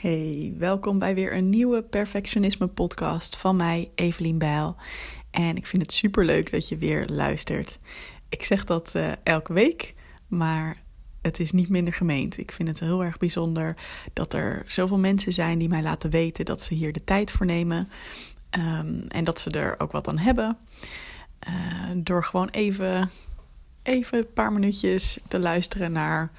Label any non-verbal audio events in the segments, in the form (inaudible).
Hey, welkom bij weer een nieuwe Perfectionisme podcast van mij, Evelien Bijl. En ik vind het super leuk dat je weer luistert. Ik zeg dat uh, elke week, maar het is niet minder gemeend. Ik vind het heel erg bijzonder dat er zoveel mensen zijn die mij laten weten dat ze hier de tijd voor nemen. Um, en dat ze er ook wat aan hebben. Uh, door gewoon even, even een paar minuutjes te luisteren naar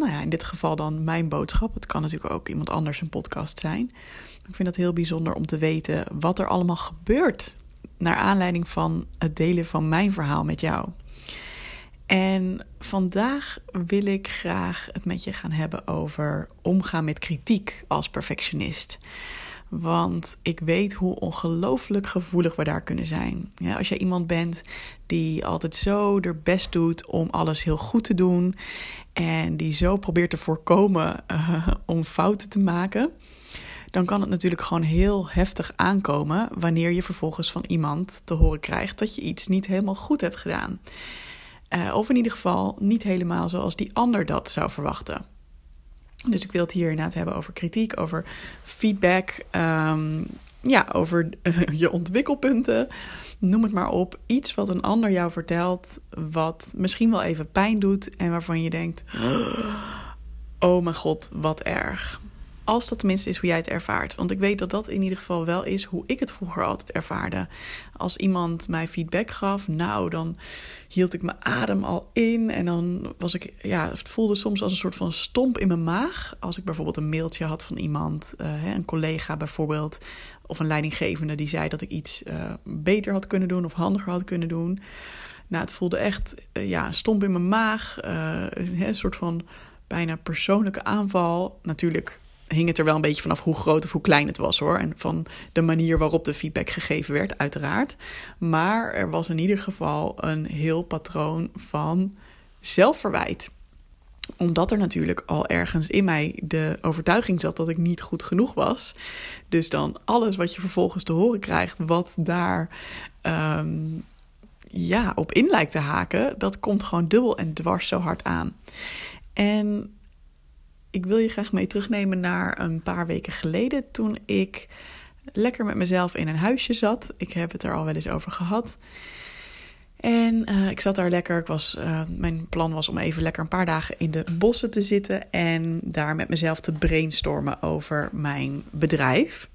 nou ja, in dit geval dan mijn boodschap. Het kan natuurlijk ook iemand anders een podcast zijn. Ik vind het heel bijzonder om te weten wat er allemaal gebeurt naar aanleiding van het delen van mijn verhaal met jou. En vandaag wil ik graag het met je gaan hebben over omgaan met kritiek als perfectionist. Want ik weet hoe ongelooflijk gevoelig we daar kunnen zijn. Ja, als jij iemand bent die altijd zo er best doet om alles heel goed te doen. En die zo probeert te voorkomen uh, om fouten te maken. Dan kan het natuurlijk gewoon heel heftig aankomen wanneer je vervolgens van iemand te horen krijgt dat je iets niet helemaal goed hebt gedaan. Uh, of in ieder geval niet helemaal zoals die ander dat zou verwachten. Dus ik wil het hier inderdaad hebben over kritiek, over feedback, um, ja, over (laughs) je ontwikkelpunten. Noem het maar op. Iets wat een ander jou vertelt, wat misschien wel even pijn doet en waarvan je denkt: (gasps) Oh mijn god, wat erg. Als dat tenminste is hoe jij het ervaart. Want ik weet dat dat in ieder geval wel is hoe ik het vroeger altijd ervaarde. Als iemand mij feedback gaf, nou, dan hield ik mijn adem al in. En dan was ik, ja, het voelde soms als een soort van stomp in mijn maag. Als ik bijvoorbeeld een mailtje had van iemand, uh, een collega bijvoorbeeld, of een leidinggevende die zei dat ik iets uh, beter had kunnen doen of handiger had kunnen doen. Nou, het voelde echt, uh, ja, stomp in mijn maag. een soort van bijna persoonlijke aanval. Natuurlijk hing het er wel een beetje vanaf hoe groot of hoe klein het was hoor. En van de manier waarop de feedback gegeven werd, uiteraard. Maar er was in ieder geval een heel patroon van zelfverwijt omdat er natuurlijk al ergens in mij de overtuiging zat dat ik niet goed genoeg was. Dus dan alles wat je vervolgens te horen krijgt, wat daar um, ja, op in lijkt te haken, dat komt gewoon dubbel en dwars zo hard aan. En ik wil je graag mee terugnemen naar een paar weken geleden toen ik lekker met mezelf in een huisje zat. Ik heb het er al wel eens over gehad. En uh, ik zat daar lekker. Ik was, uh, mijn plan was om even lekker een paar dagen in de bossen te zitten en daar met mezelf te brainstormen over mijn bedrijf.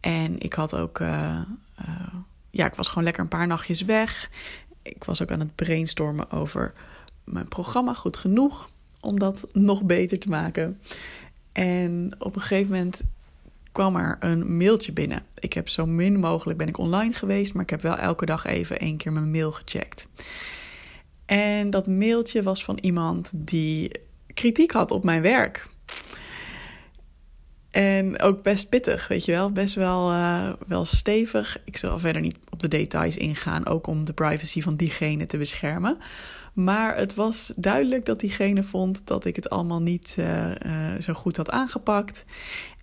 En ik had ook, uh, ja, ik was gewoon lekker een paar nachtjes weg. Ik was ook aan het brainstormen over mijn programma, goed genoeg om dat nog beter te maken. En op een gegeven moment kwam er een mailtje binnen. Ik heb zo min mogelijk ben ik online geweest, maar ik heb wel elke dag even één keer mijn mail gecheckt. En dat mailtje was van iemand die kritiek had op mijn werk. En ook best pittig, weet je wel. Best wel, uh, wel stevig. Ik zal verder niet op de details ingaan, ook om de privacy van diegene te beschermen. Maar het was duidelijk dat diegene vond dat ik het allemaal niet uh, uh, zo goed had aangepakt.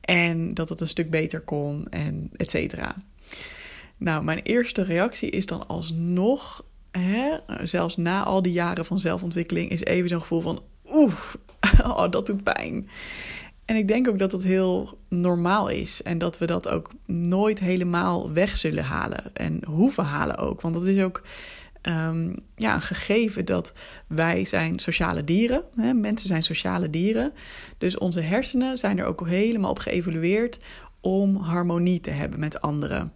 En dat het een stuk beter kon en et cetera. Nou, mijn eerste reactie is dan alsnog, hè, zelfs na al die jaren van zelfontwikkeling, is even zo'n gevoel van oef, (laughs) oh, dat doet pijn. En ik denk ook dat dat heel normaal is en dat we dat ook nooit helemaal weg zullen halen en hoeven halen ook. Want dat is ook um, ja, een gegeven dat wij zijn sociale dieren. Hè? Mensen zijn sociale dieren. Dus onze hersenen zijn er ook helemaal op geëvolueerd om harmonie te hebben met anderen.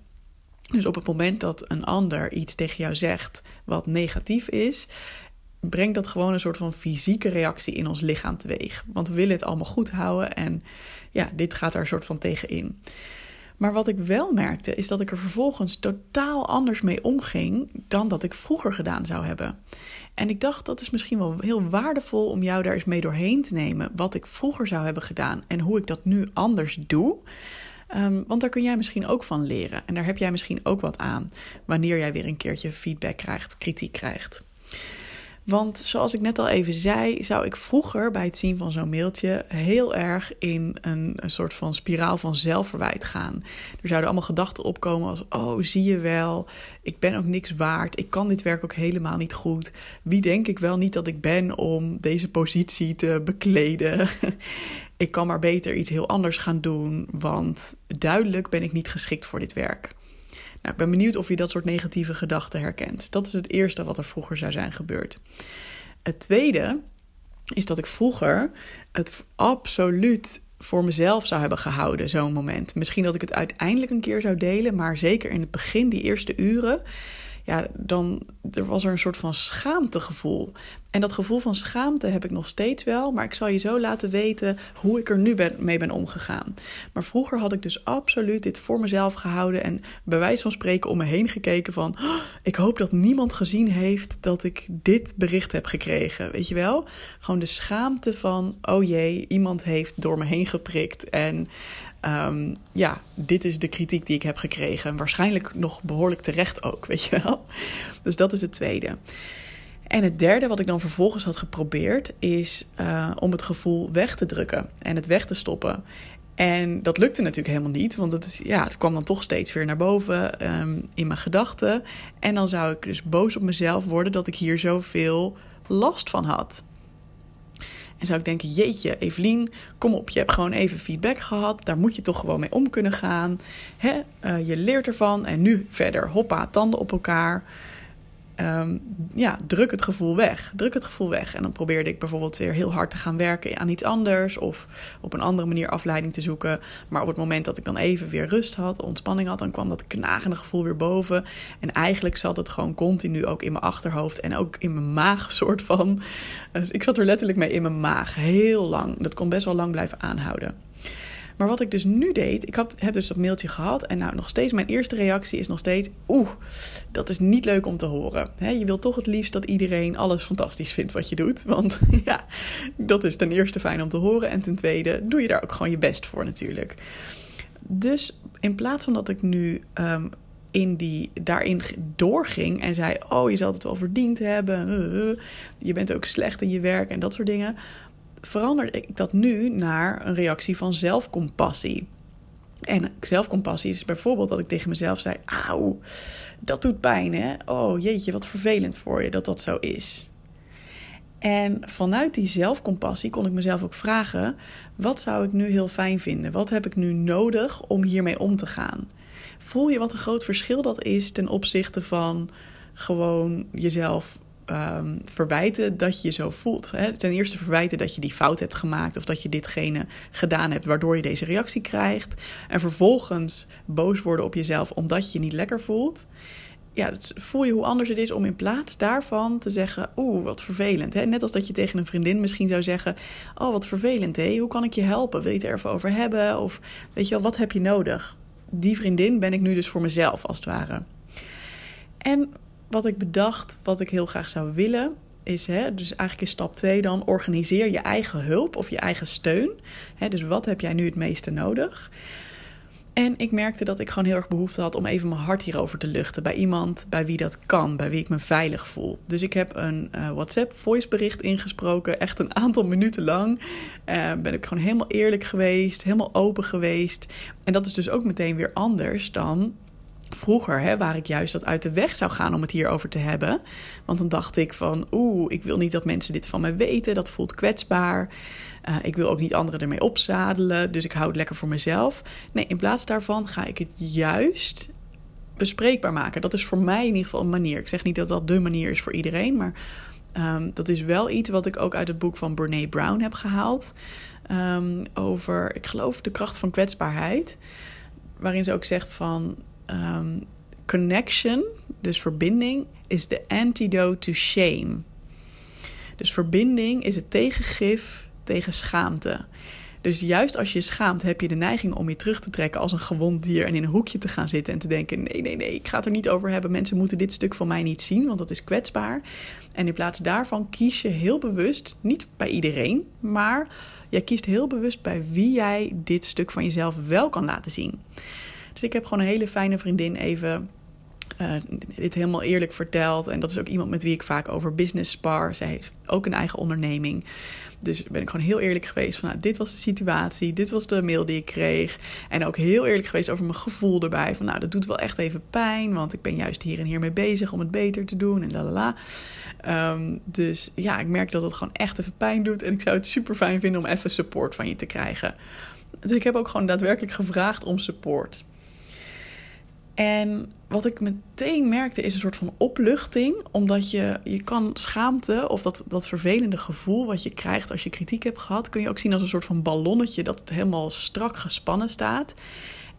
Dus op het moment dat een ander iets tegen jou zegt wat negatief is, brengt dat gewoon een soort van fysieke reactie in ons lichaam teweeg. Want we willen het allemaal goed houden en ja, dit gaat er een soort van tegenin. Maar wat ik wel merkte, is dat ik er vervolgens totaal anders mee omging dan dat ik vroeger gedaan zou hebben. En ik dacht, dat is misschien wel heel waardevol om jou daar eens mee doorheen te nemen. Wat ik vroeger zou hebben gedaan en hoe ik dat nu anders doe. Um, want daar kun jij misschien ook van leren. En daar heb jij misschien ook wat aan wanneer jij weer een keertje feedback krijgt, kritiek krijgt. Want zoals ik net al even zei, zou ik vroeger bij het zien van zo'n mailtje heel erg in een, soort van spiraal van zelfverwijt gaan. Er zouden allemaal gedachten opkomen als: Oh, zie je wel, ik ben ook niks waard. Ik kan dit werk ook helemaal niet goed. Wie denk ik wel niet dat ik ben om deze positie te bekleden? (laughs) ik kan maar beter iets heel anders gaan doen, want duidelijk ben ik niet geschikt voor dit werk. Nou, ik ben benieuwd of je dat soort negatieve gedachten herkent. Dat is het eerste wat er vroeger zou zijn gebeurd. Het tweede is dat ik vroeger het absoluut voor mezelf zou hebben gehouden, zo'n moment. Misschien dat ik het uiteindelijk een keer zou delen, maar zeker in het begin, die eerste uren, ja, dan er was er een soort van schaamtegevoel. En dat gevoel van schaamte heb ik nog steeds wel, maar ik zal je zo laten weten hoe ik er nu mee ben omgegaan. Maar vroeger had ik dus absoluut dit voor mezelf gehouden en bij wijze van spreken om me heen gekeken van, oh, ik hoop dat niemand gezien heeft dat ik dit bericht heb gekregen, weet je wel? Gewoon de schaamte van, oh jee, iemand heeft door me heen geprikt en Um, ja, dit is de kritiek die ik heb gekregen. Waarschijnlijk nog behoorlijk terecht ook, (laughs) weet je wel. Dus dat is het tweede. En het derde wat ik dan vervolgens had geprobeerd is uh, om het gevoel weg te drukken en het weg te stoppen. En dat lukte natuurlijk helemaal niet, want het, ja, het kwam dan toch steeds weer naar boven um, in mijn gedachten. En dan zou ik dus boos op mezelf worden dat ik hier zoveel last van had. En zou ik denken, jeetje, Evelien, kom op, je hebt gewoon even feedback gehad. Daar moet je toch gewoon mee om kunnen gaan. Hè? Uh, je leert ervan en nu verder, hoppa, tanden op elkaar. Um, ja, druk het gevoel weg. Druk het gevoel weg. En dan probeerde ik bijvoorbeeld weer heel hard te gaan werken aan iets anders. Of op een andere manier afleiding te zoeken. Maar op het moment dat ik dan even weer rust had, ontspanning had, dan kwam dat knagende gevoel weer boven. En eigenlijk zat het gewoon continu ook in mijn achterhoofd en ook in mijn maag, (laughs) soort van. Dus ik zat er letterlijk mee in mijn maag. Heel lang. Dat kon best wel lang blijven aanhouden. Maar wat ik dus nu deed, ik heb, heb dus dat mailtje gehad. En nou, nog steeds, mijn eerste reactie is nog steeds: Oeh, dat is niet leuk om te horen. je wilt toch het liefst dat iedereen alles fantastisch vindt wat je doet. Want (laughs) ja, dat is ten eerste fijn om te horen. En ten tweede, doe je daar ook gewoon je best voor natuurlijk. Dus in plaats van dat ik nu. Um, in die, daarin doorging en zei: Oh, je zal het wel verdiend hebben. Je bent ook slecht in je werk en dat soort dingen veranderde ik dat nu naar een reactie van zelfcompassie. En zelfcompassie is bijvoorbeeld dat ik tegen mezelf zei: Auw, dat doet pijn, hè? Oh jeetje, wat vervelend voor je dat dat zo is. En vanuit die zelfcompassie kon ik mezelf ook vragen: wat zou ik nu heel fijn vinden? Wat heb ik nu nodig om hiermee om te gaan? Voel je wat een groot verschil dat is ten opzichte van gewoon jezelf um, verwijten dat je zo voelt. Hè? Ten eerste verwijten dat je die fout hebt gemaakt of dat je ditgene gedaan hebt waardoor je deze reactie krijgt. En vervolgens boos worden op jezelf omdat je je niet lekker voelt. Ja, voel je hoe anders het is om in plaats daarvan te zeggen: Oeh, wat vervelend. Hè? Net als dat je tegen een vriendin misschien zou zeggen: Oh, wat vervelend. Hè? Hoe kan ik je helpen? Wil je het er even over hebben? Of weet je wel, wat heb je nodig? Die vriendin ben ik nu dus voor mezelf, als het ware. En wat ik bedacht, wat ik heel graag zou willen, is, hè, dus eigenlijk is stap 2 dan, organiseer je eigen hulp of je eigen steun. Hè, dus wat heb jij nu het meeste nodig? En ik merkte dat ik gewoon heel erg behoefte had om even mijn hart hierover te luchten. Bij iemand bij wie dat kan, bij wie ik me veilig voel. Dus ik heb een uh, WhatsApp voicebericht ingesproken. Echt een aantal minuten lang. Uh, ben ik gewoon helemaal eerlijk geweest. Helemaal open geweest. En dat is dus ook meteen weer anders dan vroeger, hè, waar ik juist dat uit de weg zou gaan om het hierover te hebben. Want dan dacht ik van, oeh, ik wil niet dat mensen dit van mij weten, dat voelt kwetsbaar. Uh, ik wil ook niet anderen ermee opzadelen, dus ik hou het lekker voor mezelf. Nee, in plaats daarvan ga ik het juist bespreekbaar maken. Dat is voor mij in ieder geval een manier. Ik zeg niet dat dat de manier is voor iedereen, maar um, dat is wel iets wat ik ook uit het boek van Brene Brown heb gehaald. Um, over, ik geloof, de kracht van kwetsbaarheid. Waarin ze ook zegt van um, connection, dus verbinding, is de antidote to shame. Dus verbinding is het tegengif tegen schaamte. Dus juist als je schaamt, heb je de neiging om je terug te trekken als een gewond dier en in een hoekje te gaan zitten en te denken: nee, nee, nee, ik ga het er niet over hebben. Mensen moeten dit stuk van mij niet zien, want dat is kwetsbaar. En in plaats daarvan kies je heel bewust, niet bij iedereen, maar jij kiest heel bewust bij wie jij dit stuk van jezelf wel kan laten zien. Dus ik heb gewoon een hele fijne vriendin even uh, dit helemaal eerlijk verteld. En dat is ook iemand met wie ik vaak over business spar. Zij heeft ook een eigen onderneming. Dus ben ik gewoon heel eerlijk geweest van nou, dit was de situatie, dit was de mail die ik kreeg. En ook heel eerlijk geweest over mijn gevoel erbij. Van nou, dat doet wel echt even pijn, want ik ben juist hier en hier mee bezig om het beter te doen en lalala. Um, dus ja, ik merk dat het gewoon echt even pijn doet. En ik zou het super fijn vinden om even support van je te krijgen. Dus ik heb ook gewoon daadwerkelijk gevraagd om support. En wat ik meteen merkte is een soort van opluchting. Omdat je, je kan schaamte of dat, dat vervelende gevoel wat je krijgt als je kritiek hebt gehad, kun je ook zien als een soort van ballonnetje dat helemaal strak gespannen staat.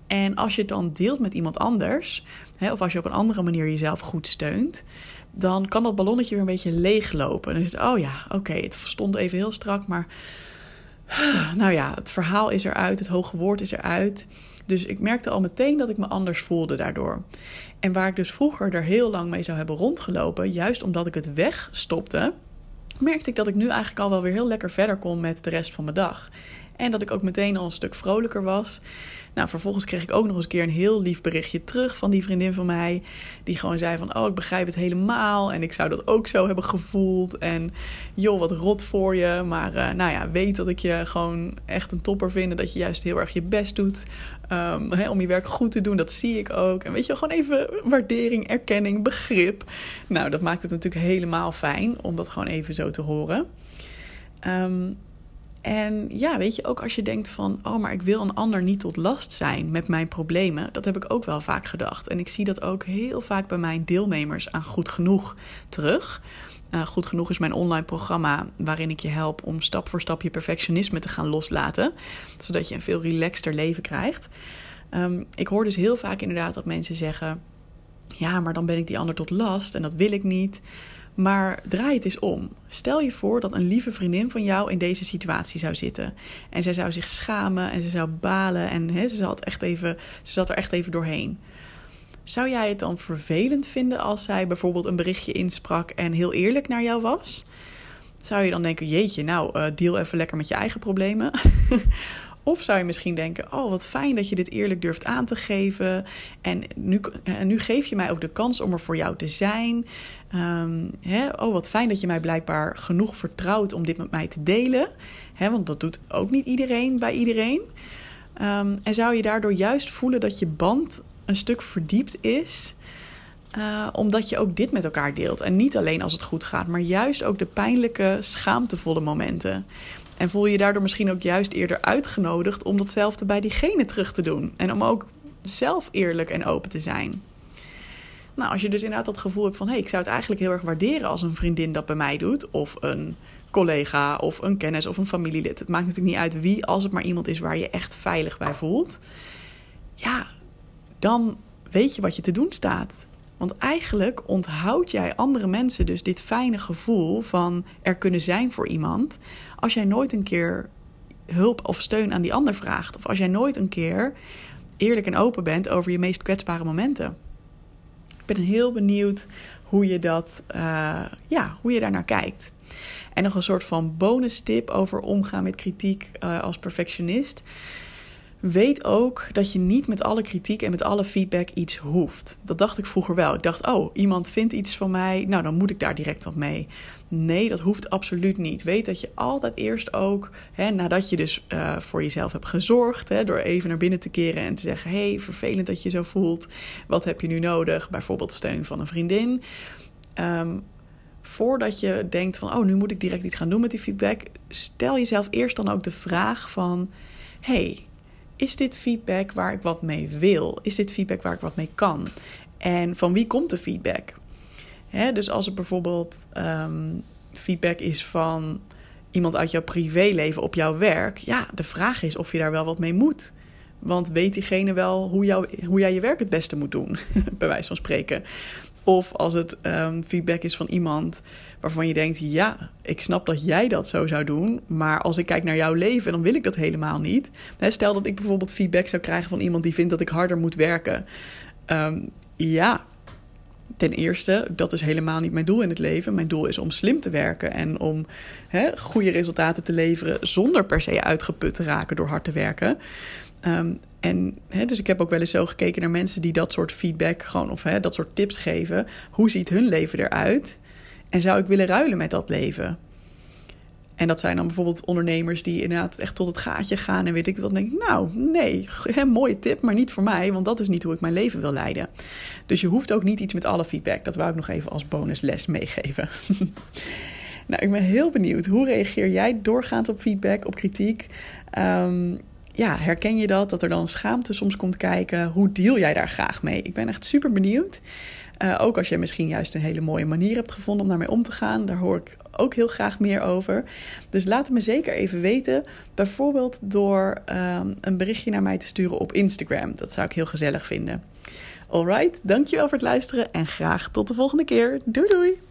En als je het dan deelt met iemand anders, hè, of als je op een andere manier jezelf goed steunt, dan kan dat ballonnetje weer een beetje leeglopen. Dan is het, oh ja, oké, het stond even heel strak, maar nou ja, het verhaal is eruit, het hoge woord is eruit. Dus ik merkte al meteen dat ik me anders voelde daardoor. En waar ik dus vroeger er heel lang mee zou hebben rondgelopen, juist omdat ik het wegstopte, merkte ik dat ik nu eigenlijk al wel weer heel lekker verder kon met de rest van mijn dag. En dat ik ook meteen al een stuk vrolijker was. Nou, vervolgens kreeg ik ook nog eens een keer een heel lief berichtje terug van die vriendin van mij. Die gewoon zei van, oh, ik begrijp het helemaal. En ik zou dat ook zo hebben gevoeld. En joh, wat rot voor je. Maar uh, nou ja, weet dat ik je gewoon echt een topper vind. En dat je juist heel erg je best doet um, hè, om je werk goed te doen. Dat zie ik ook. En weet je, gewoon even waardering, erkenning, begrip. Nou, dat maakt het natuurlijk helemaal fijn om dat gewoon even zo te horen. Um, en ja, weet je, ook als je denkt van, oh, maar ik wil een ander niet tot last zijn met mijn problemen, dat heb ik ook wel vaak gedacht. En ik zie dat ook heel vaak bij mijn deelnemers aan Goed Genoeg terug. Uh, Goed Genoeg is mijn online programma waarin ik je help om stap voor stap je perfectionisme te gaan loslaten, zodat je een veel relaxter leven krijgt. Um, ik hoor dus heel vaak inderdaad dat mensen zeggen: Ja, maar dan ben ik die ander tot last en dat wil ik niet. Maar draai het eens om. Stel je voor dat een lieve vriendin van jou in deze situatie zou zitten. En zij zou zich schamen en ze zou balen en ze, zat echt even, ze zat er echt even doorheen. Zou jij het dan vervelend vinden als zij bijvoorbeeld een berichtje insprak en heel eerlijk naar jou was? Zou je dan denken: jeetje, nou, uh, deal even lekker met je eigen problemen? (laughs) Of zou je misschien denken: Oh, wat fijn dat je dit eerlijk durft aan te geven. En nu, en nu geef je mij ook de kans om er voor jou te zijn. Ehm? Oh, wat fijn dat je mij blijkbaar genoeg vertrouwt om dit met mij te delen. Want dat doet ook niet iedereen bij iedereen. Um, en zou je daardoor juist voelen dat je band een stuk verdiept is. Uh, omdat je ook dit met elkaar deelt. En niet alleen als het goed gaat, maar juist ook de pijnlijke, schaamtevolle momenten. En voel je je daardoor misschien ook juist eerder uitgenodigd om datzelfde bij diegene terug te doen. En om ook zelf eerlijk en open te zijn. Nou, als je dus inderdaad dat gevoel hebt van hé, hey, ik zou het eigenlijk heel erg waarderen als een vriendin dat bij mij doet. Of een collega of een kennis of een familielid. Het maakt natuurlijk niet uit wie, als het maar iemand is waar je echt veilig bij voelt. Ja, dan weet je wat je te doen staat. Want eigenlijk onthoud jij andere mensen dus dit fijne gevoel van er kunnen zijn voor iemand. Als jij nooit een keer hulp of steun aan die ander vraagt. Of als jij nooit een keer eerlijk en open bent over je meest kwetsbare momenten. Ik ben heel benieuwd hoe je, dat, uh, ja, hoe je daar naar kijkt. En nog een soort van bonus tip over omgaan met kritiek uh, als perfectionist. Weet ook dat je niet met alle kritiek en met alle feedback iets hoeft. Dat dacht ik vroeger wel. Ik dacht, oh, iemand vindt iets van mij, nou dan moet ik daar direct wat mee. Nee, dat hoeft absoluut niet. Weet dat je altijd eerst ook, hè, nadat je dus uh, voor jezelf hebt gezorgd, hè, door even naar binnen te keren en te zeggen: hey, vervelend dat je zo voelt. Wat heb je nu nodig? Bijvoorbeeld steun van een vriendin. Um, voordat je denkt van, oh, nu moet ik direct iets gaan doen met die feedback, stel jezelf eerst dan ook de vraag van, hey, is dit feedback waar ik wat mee wil? Is dit feedback waar ik wat mee kan? En van wie komt de feedback? Dus als het bijvoorbeeld um, feedback is van iemand uit jouw privéleven op jouw werk, ja, de vraag is of je daar wel wat mee moet. Want weet diegene wel hoe, jou, hoe jij je werk het beste moet doen, (laughs) bij wijze van spreken. Of als het um, feedback is van iemand waarvan je denkt: ja, ik snap dat jij dat zo zou doen, maar als ik kijk naar jouw leven, dan wil ik dat helemaal niet. Stel dat ik bijvoorbeeld feedback zou krijgen van iemand die vindt dat ik harder moet werken. Um, ja, ten eerste, dat is helemaal niet mijn doel in het leven. Mijn doel is om slim te werken en om hè, goede resultaten te leveren zonder per se uitgeput te raken door hard te werken. Ehm, en hè, dus ik heb ook wel eens zo gekeken naar mensen die dat soort feedback gewoon of hè, dat soort tips geven. Hoe ziet hun leven eruit? En zou ik willen ruilen met dat leven? En dat zijn dan bijvoorbeeld ondernemers die inderdaad echt tot het gaatje gaan en weet ik wat. denk ik, nou, nee, mooie tip, maar niet voor mij, want dat is niet hoe ik mijn leven wil leiden. Dus je hoeft ook niet iets met alle feedback. Dat wou ik nog even als bonusles meegeven. (laughs) nou, ik ben heel benieuwd. Hoe reageer jij doorgaans op feedback, op kritiek? Um, ja, herken je dat? Dat er dan schaamte soms komt kijken. Hoe deal jij daar graag mee? Ik ben echt super benieuwd. Uh, ook als je misschien juist een hele mooie manier hebt gevonden om daarmee om te gaan. Daar hoor ik ook heel graag meer over. Dus laat het me zeker even weten. Bijvoorbeeld door um, een berichtje naar mij te sturen op Instagram. Dat zou ik heel gezellig vinden. Alright, dankjewel voor het luisteren en graag tot de volgende keer. Doei doei!